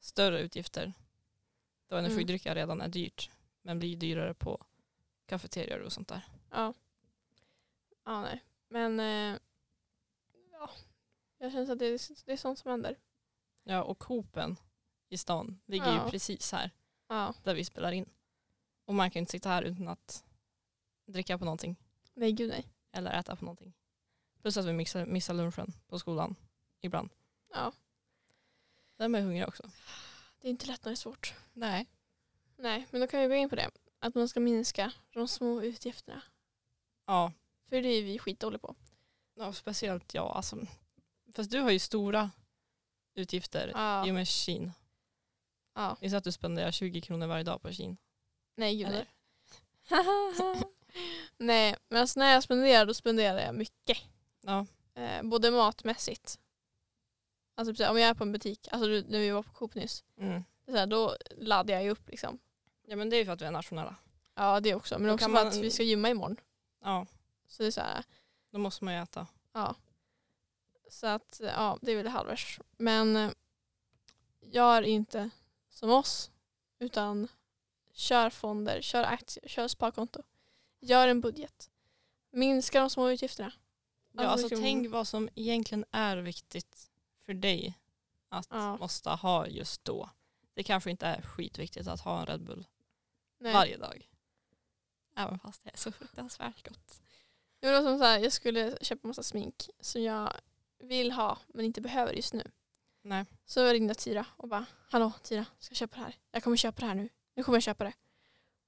större utgifter. Då Mm. energidricka redan är dyrt. Men blir dyrare på kafeterior och sånt där. Ja. Ja nej. Men eh, ja. Jag känner att det är, det är sånt som händer. Ja och Coopen i stan ligger Ja. ju precis här Ja. där vi spelar in. Och man kan inte sitta här utan att dricka på någonting. Nej gud nej. Eller äta på någonting. Plus att vi missar, missar lunchen på skolan ibland. Ja. Där är man hungrig också. Det är inte lätt när det är svårt. Nej. Nej men då kan vi gå in på det. Att man ska minska de små utgifterna. Ja, För det är vi skitdåliga på. ja speciellt jag. Alltså, fast du har ju stora utgifter Ja. i och med Shein. ja. Det är så att du spenderar 20 kronor varje dag på Shein. Nej gud Eller? nej. [laughs] nej men alltså när jag spenderar då spenderar jag mycket. Ja. Eh, både matmässigt. Alltså precis, om jag är på en butik, alltså när vi var på Coop nyss. Mm. Är så här, då laddar jag ju upp liksom. Ja men det är ju för att vi är nationella. Ja det också. Men Då också för man- att vi ska gymma imorgon. Ja, Så det är så här, då måste man ju äta. ja. Så att ja, det är väl halvvärs. Men eh, gör inte som oss. Utan kör fonder, kör aktier, kör sparkonto. Gör en budget. Minska de små utgifterna. Ja, Alltså, alltså tänk vad som egentligen är viktigt för dig att Ja. måste ha just då. Det kanske inte är skitviktigt att ha en Red Bull Nej. varje dag. Även fast det är så fruktansvärt gott. Det var som så här, jag skulle köpa massa smink som jag vill ha men inte behöver just nu. Nej. Så jag ringde Tyra och bara Hallå Tyra, ska jag köpa det här? Jag kommer köpa det här nu. Nu kommer jag köpa det.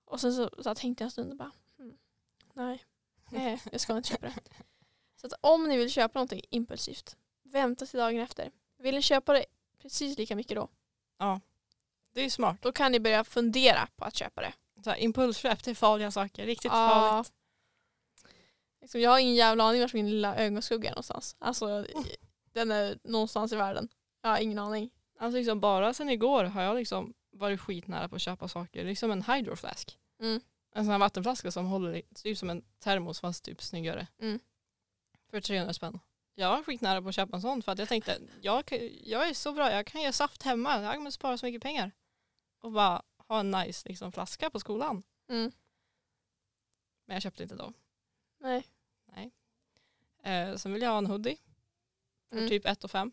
Och sen så, så tänkte jag en stund och bara nej, nej, jag ska inte köpa det. Så att om ni vill köpa någonting impulsivt, vänta till dagen efter. Vill ni köpa det precis lika mycket då, Det är ju smart. då kan ni börja fundera på att köpa det. Så här, impulsköp till farliga saker. Riktigt Ja. farligt. Liksom, jag har ingen jävla aning vart min lilla ögonskugga är någonstans. Alltså, den är någonstans i världen. Jag har ingen aning. Alltså liksom bara sen igår har jag liksom varit skitnära på att köpa saker. Liksom en hydroflask. Mm. En sån här vattenflaska som håller typ som en termos fast typ snyggare. Mm. För 300 spänn. Jag var skitnära på att köpa en sån för att jag tänkte jag, jag är så bra, jag kan göra saft hemma, jag kommer spara så mycket pengar. Och bara ha en nice liksom, flaska på skolan. Mm. Men jag köpte inte då. Nej. Eh, sen vill jag ha en hoodie för Mm. typ 1 och 5.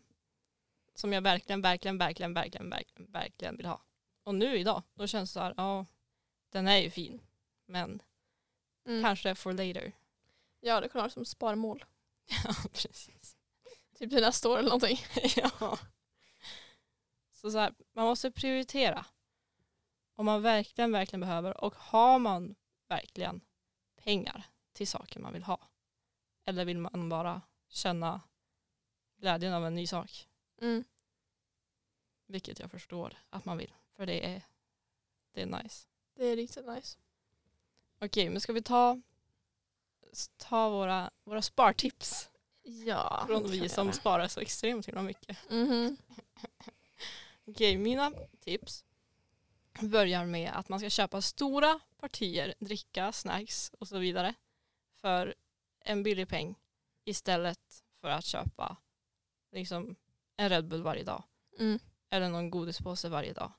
Som jag verkligen, verkligen, verkligen, verkligen, verkligen, verkligen vill ha. Och nu idag, då känns det så här, ja, den är ju fin. Men Mm. kanske for later. Ja, det kan vara som sparmål. [laughs] ja, precis. Typ till nästa år eller någonting. [laughs] [laughs] ja. Så, så här, man måste prioritera. Om man verkligen, verkligen behöver och har man verkligen pengar till saker man vill ha. Eller vill man bara känna glädjen av en ny sak. Mm. Vilket jag förstår att man vill. För det är, det är nice. Det är riktigt nice. Okej, men ska vi ta, ta våra, våra spartips? Ja. Från vi som sparar så extremt himla mycket. Mhm. [laughs] Okej, mina tips börjar med att man ska köpa stora partier dricka, snacks och så vidare för en billig peng istället för att köpa liksom en Red Bull varje dag Mm. eller någon godispåse varje dag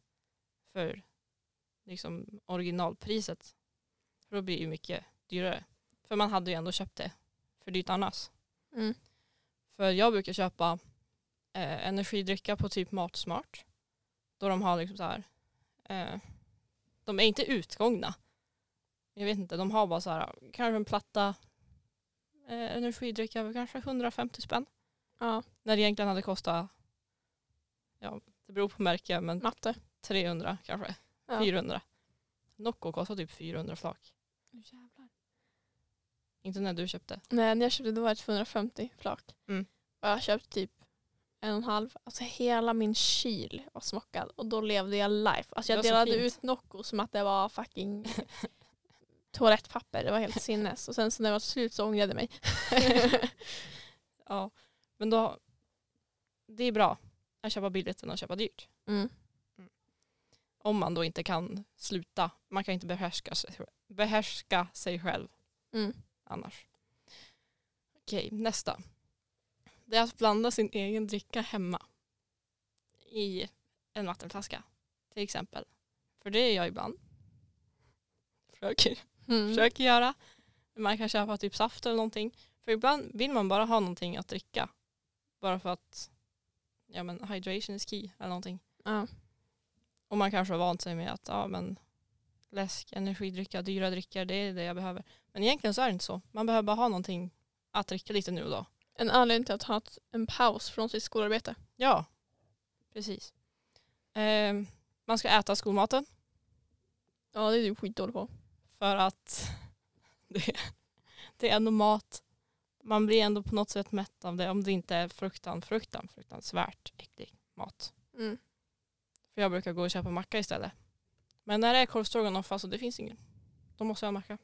för liksom originalpriset. För då blir det ju mycket dyrare. För man hade ju ändå köpt det för dyrt annars. Mm. För jag brukar köpa eh, energidricka på typ Matsmart. Då de har liksom så här. Eh, de är inte utgångna. Jag vet inte, de har bara så här kanske en platta eh, energidricka för kanske 150 spänn. Ja, När det egentligen hade kostat, ja det beror på märke men matte. 300 kanske, Ja. 400. Nocco kostar typ 400 flak. Jävlar. Inte när du köpte. Nej, när jag köpte det var det 250 flak. Mm. Och jag köpte typ en och en halv. Alltså hela min kyl var smockad och då levde jag life. Alltså jag delade ut Nocco som att det var fucking [laughs] toalettpapper. Det var helt sinnes. Och sen så när det var slut så ångrade jag mig. [laughs] Ja, men då, det är bra att köpa billigt än att köpa dyrt. mm. Om man då inte kan sluta. Man kan inte behärska sig, behärska sig själv Mm. annars. Okej, nästa. Det är att blanda sin egen dricka hemma. I en vattenflaska till exempel. För det är jag ibland. Försöker, Mm. försöker göra. Man kan köpa typ saft eller någonting. För ibland vill man bara ha någonting att dricka. Bara för att ja, men hydration is key eller någonting. Ja. Och man kanske har vant sig med att ja, men läsk, energidricka, dyra drycker, det är det jag behöver. Men egentligen så är det inte så. Man behöver bara ha någonting att dricka lite nu och då. En anledning till att ha en paus från sitt skolarbete. Ja, precis. Ehm, man ska äta skolmaten Ja det är du skitdålig på. för att [laughs] det, det är ändå mat. Man blir ändå på något sätt mätt av det om det inte är fruktan, fruktan, fruktansvärt äcklig mat. Mm. För jag brukar gå och köpa macka istället. Men när det är korvstroganoff, alltså det finns ingen. Då måste jag ha macka.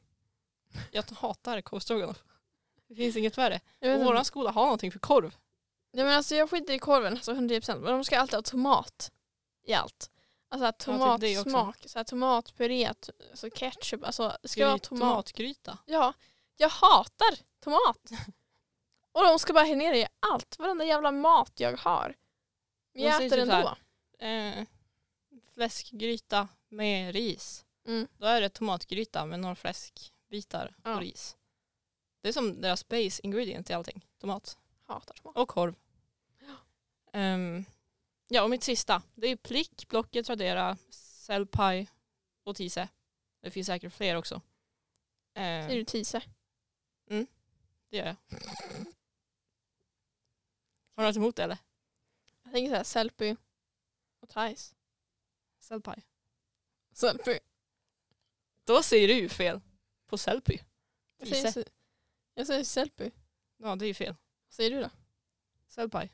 Jag hatar korvstroganoff. Det finns inget värre. Och våran skola har någonting för korv. Nej, men alltså, jag skiter i korven, alltså 100%. Men de ska alltid ha tomat i allt. Alltså typ tomatsmak, så här, tomatpuré, alltså ketchup. Alltså, det ska vara Gryt, tomat. tomatgryta. Ja, jag hatar tomat. [laughs] Och de ska bara ner i allt, varenda jävla mat jag har. Men jag äter typ ändå. Eh, fläskgryta med ris. Mm. Då är det tomatgryta med några fläskbitar Ja. och ris. Det är som deras base ingredient i allting. Tomat. Hatar tomat. Och korv. Ehm, ja, och mitt sista. Det är Plick, Blocket, Tradera, Sellpie och Tise. Det finns säkert fler också. Ehm, Säger du tise? det gör jag. Har du något emot det eller? Jag tänker såhär Sellpy och Thais. Sellpie. Sellpy. Då säger du ju fel. På Sellpy. Jag säger, se- jag säger Sellpy. Ja det är ju fel. Vad säger du då? Sellpie.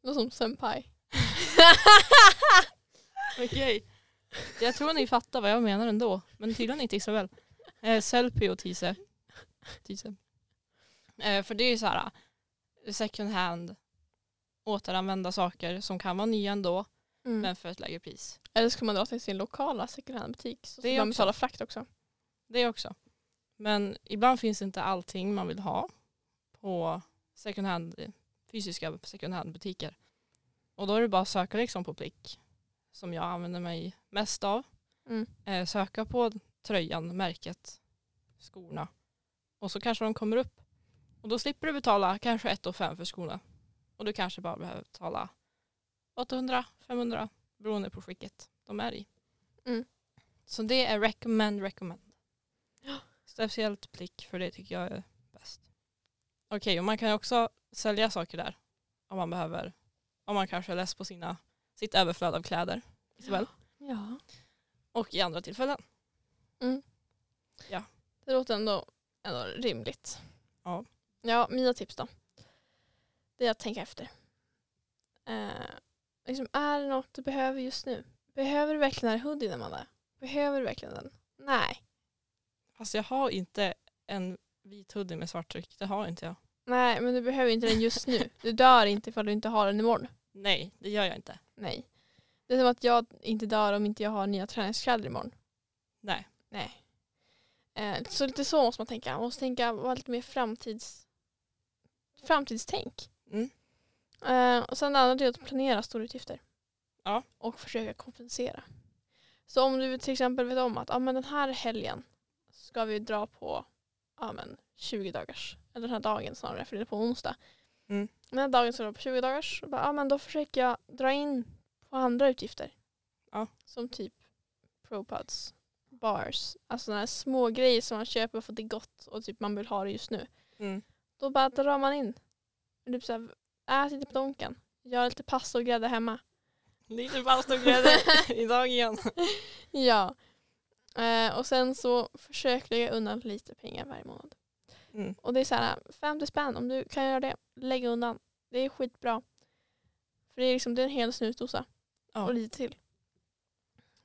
Något som senpai. [laughs] Okej. Jag tror ni fattar vad jag menar ändå. Men tydligen inte Isabel. Eh, Sellpy och Tise. Tise. Eh, för det är ju så här eh, second hand återanvända saker som kan vara nya ändå Mm. men för ett lägre pris. Eller så kan man dra till sin lokala second hand-butik. Så man betala frakt också. Det också. Men ibland finns inte allting man vill ha på second hand, fysiska second hand butiker. Och då är det bara att söka liksom på Plick som jag använder mig mest av. Mm. Eh, söka på tröjan, märket, skorna och så kanske de kommer upp. Och då slipper du betala kanske 1 5 för skorna. Och du kanske bara behöver betala 800-500 beroende på skicket de är i. Mm. Så det är recommend, recommend. Ja. Speciellt Plick för det tycker jag är bäst. Okej, och man kan också sälja saker där om man behöver. Om man kanske är less på sina, sitt överflöd av kläder. Isabel. Ja. Och i andra tillfällen. Det låter ändå, ändå rimligt. Ja. Ja, mina tips då. Det är att tänka efter. Eh, liksom, är det något du behöver just nu? Behöver du verkligen den här hoodien Amanda? Behöver du verkligen den? Nej. Fast jag har inte en vit hoodie med svart tryck. Det har inte jag. Nej, men du behöver inte den just nu. Du dör inte ifall du inte har den imorgon. Nej, det gör jag inte. Nej. Det är som att jag inte dör om inte jag har nya träningskläder imorgon. Nej. Nej. Eh, så lite så måste man tänka. Man måste tänka, vara lite mer framtids, framtidstänk. Mm. Eh, och sen det andra är att planera stora utgifter. Ja. Och försöka kompensera. Så om du till exempel vet om att ah, men den här helgen ska vi dra på ah, men 20 dagars, eller den här dagen snarare för det är på onsdag. Mm. Den här dagen ska vi dra på 20 dagars. Och bara, ah, men då försöker jag dra in på andra utgifter. Ja. Som typ ProPuds, bars, alltså sådana här små grejer som man köper för att det är gott och typ man vill ha det just nu. Mm. Då bara drar man in. Typ så här, ät lite på Donken. Gör lite pasta och grädde hemma. Lite fast och grädde [laughs] idag igen. Ja. Eh, och sen så försök lägga undan lite pengar varje månad. Mm. Och det är så här, 50 spänn om du kan göra det. Lägg undan. Det är skitbra. För det är liksom det är en hel snusdosa. Ja. Och lite till.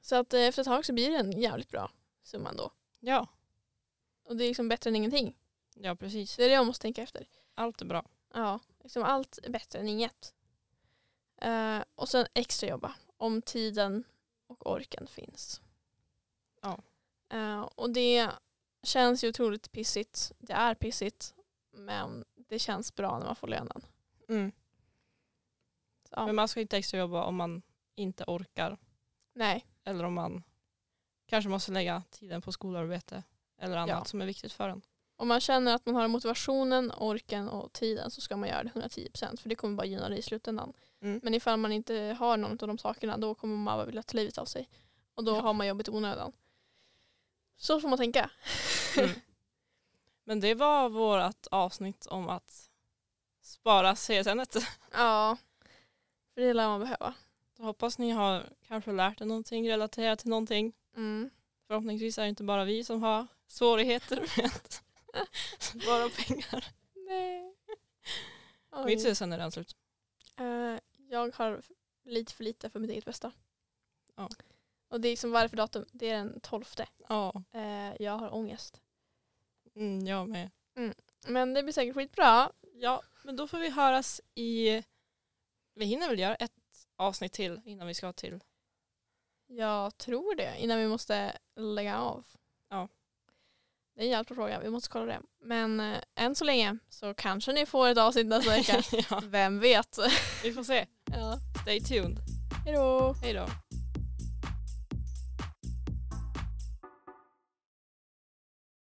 Så att eh, efter ett tag så blir det en jävligt bra summa ändå. Ja. Och det är liksom bättre än ingenting. ja, precis. Det är det jag måste tänka efter. Allt är bra. Ja, liksom allt är bättre än inget. Eh, och sen extra jobba om tiden och orken finns. Ja. Eh, och det känns ju otroligt pissigt. Det är pissigt. Men det känns bra när man får lönen. Mm. Så. Men man ska inte extra jobba om man inte orkar. Nej, Eller om man kanske måste lägga tiden på skolarbete. Eller annat Ja. som är viktigt för en. Om man känner att man har motivationen, orken och tiden så ska man göra det 110% för det kommer bara gynna dig i slutändan. Mm. Men ifall man inte har någon av de sakerna då kommer man bara vilja ta livet av sig. Och då Ja. har man jobbet i onödan. Så får man tänka. Mm. [laughs] Men det var vårt avsnitt om att spara CSN. Ja, för det lär man behöva. Så hoppas ni har kanske lärt er någonting, relaterat till någonting. Mm. Förhoppningsvis är det inte bara vi som har svårigheter med [laughs] spara pengar. Nej. Mitt Oj. CSN är redan slut. Eh, jag har lite för lite för mitt eget bästa. Ja. Och det är liksom varför datum? Det är den 12. Ja, Eh, jag har ångest. mm, jag med. Men det blir säkert skitbra. Ja, men då får vi höras i... Vi hinner väl göra ett avsnitt till innan vi ska till... Jag tror det innan vi måste lägga av. Det är en jävligt bra fråga. Vi måste kolla det. Men eh, än så länge så kanske ni får ett avsnitt nästa vecka. [laughs] ja, Vem vet? vi får se. [laughs] ja. Stay tuned. Hejdå. Hej då.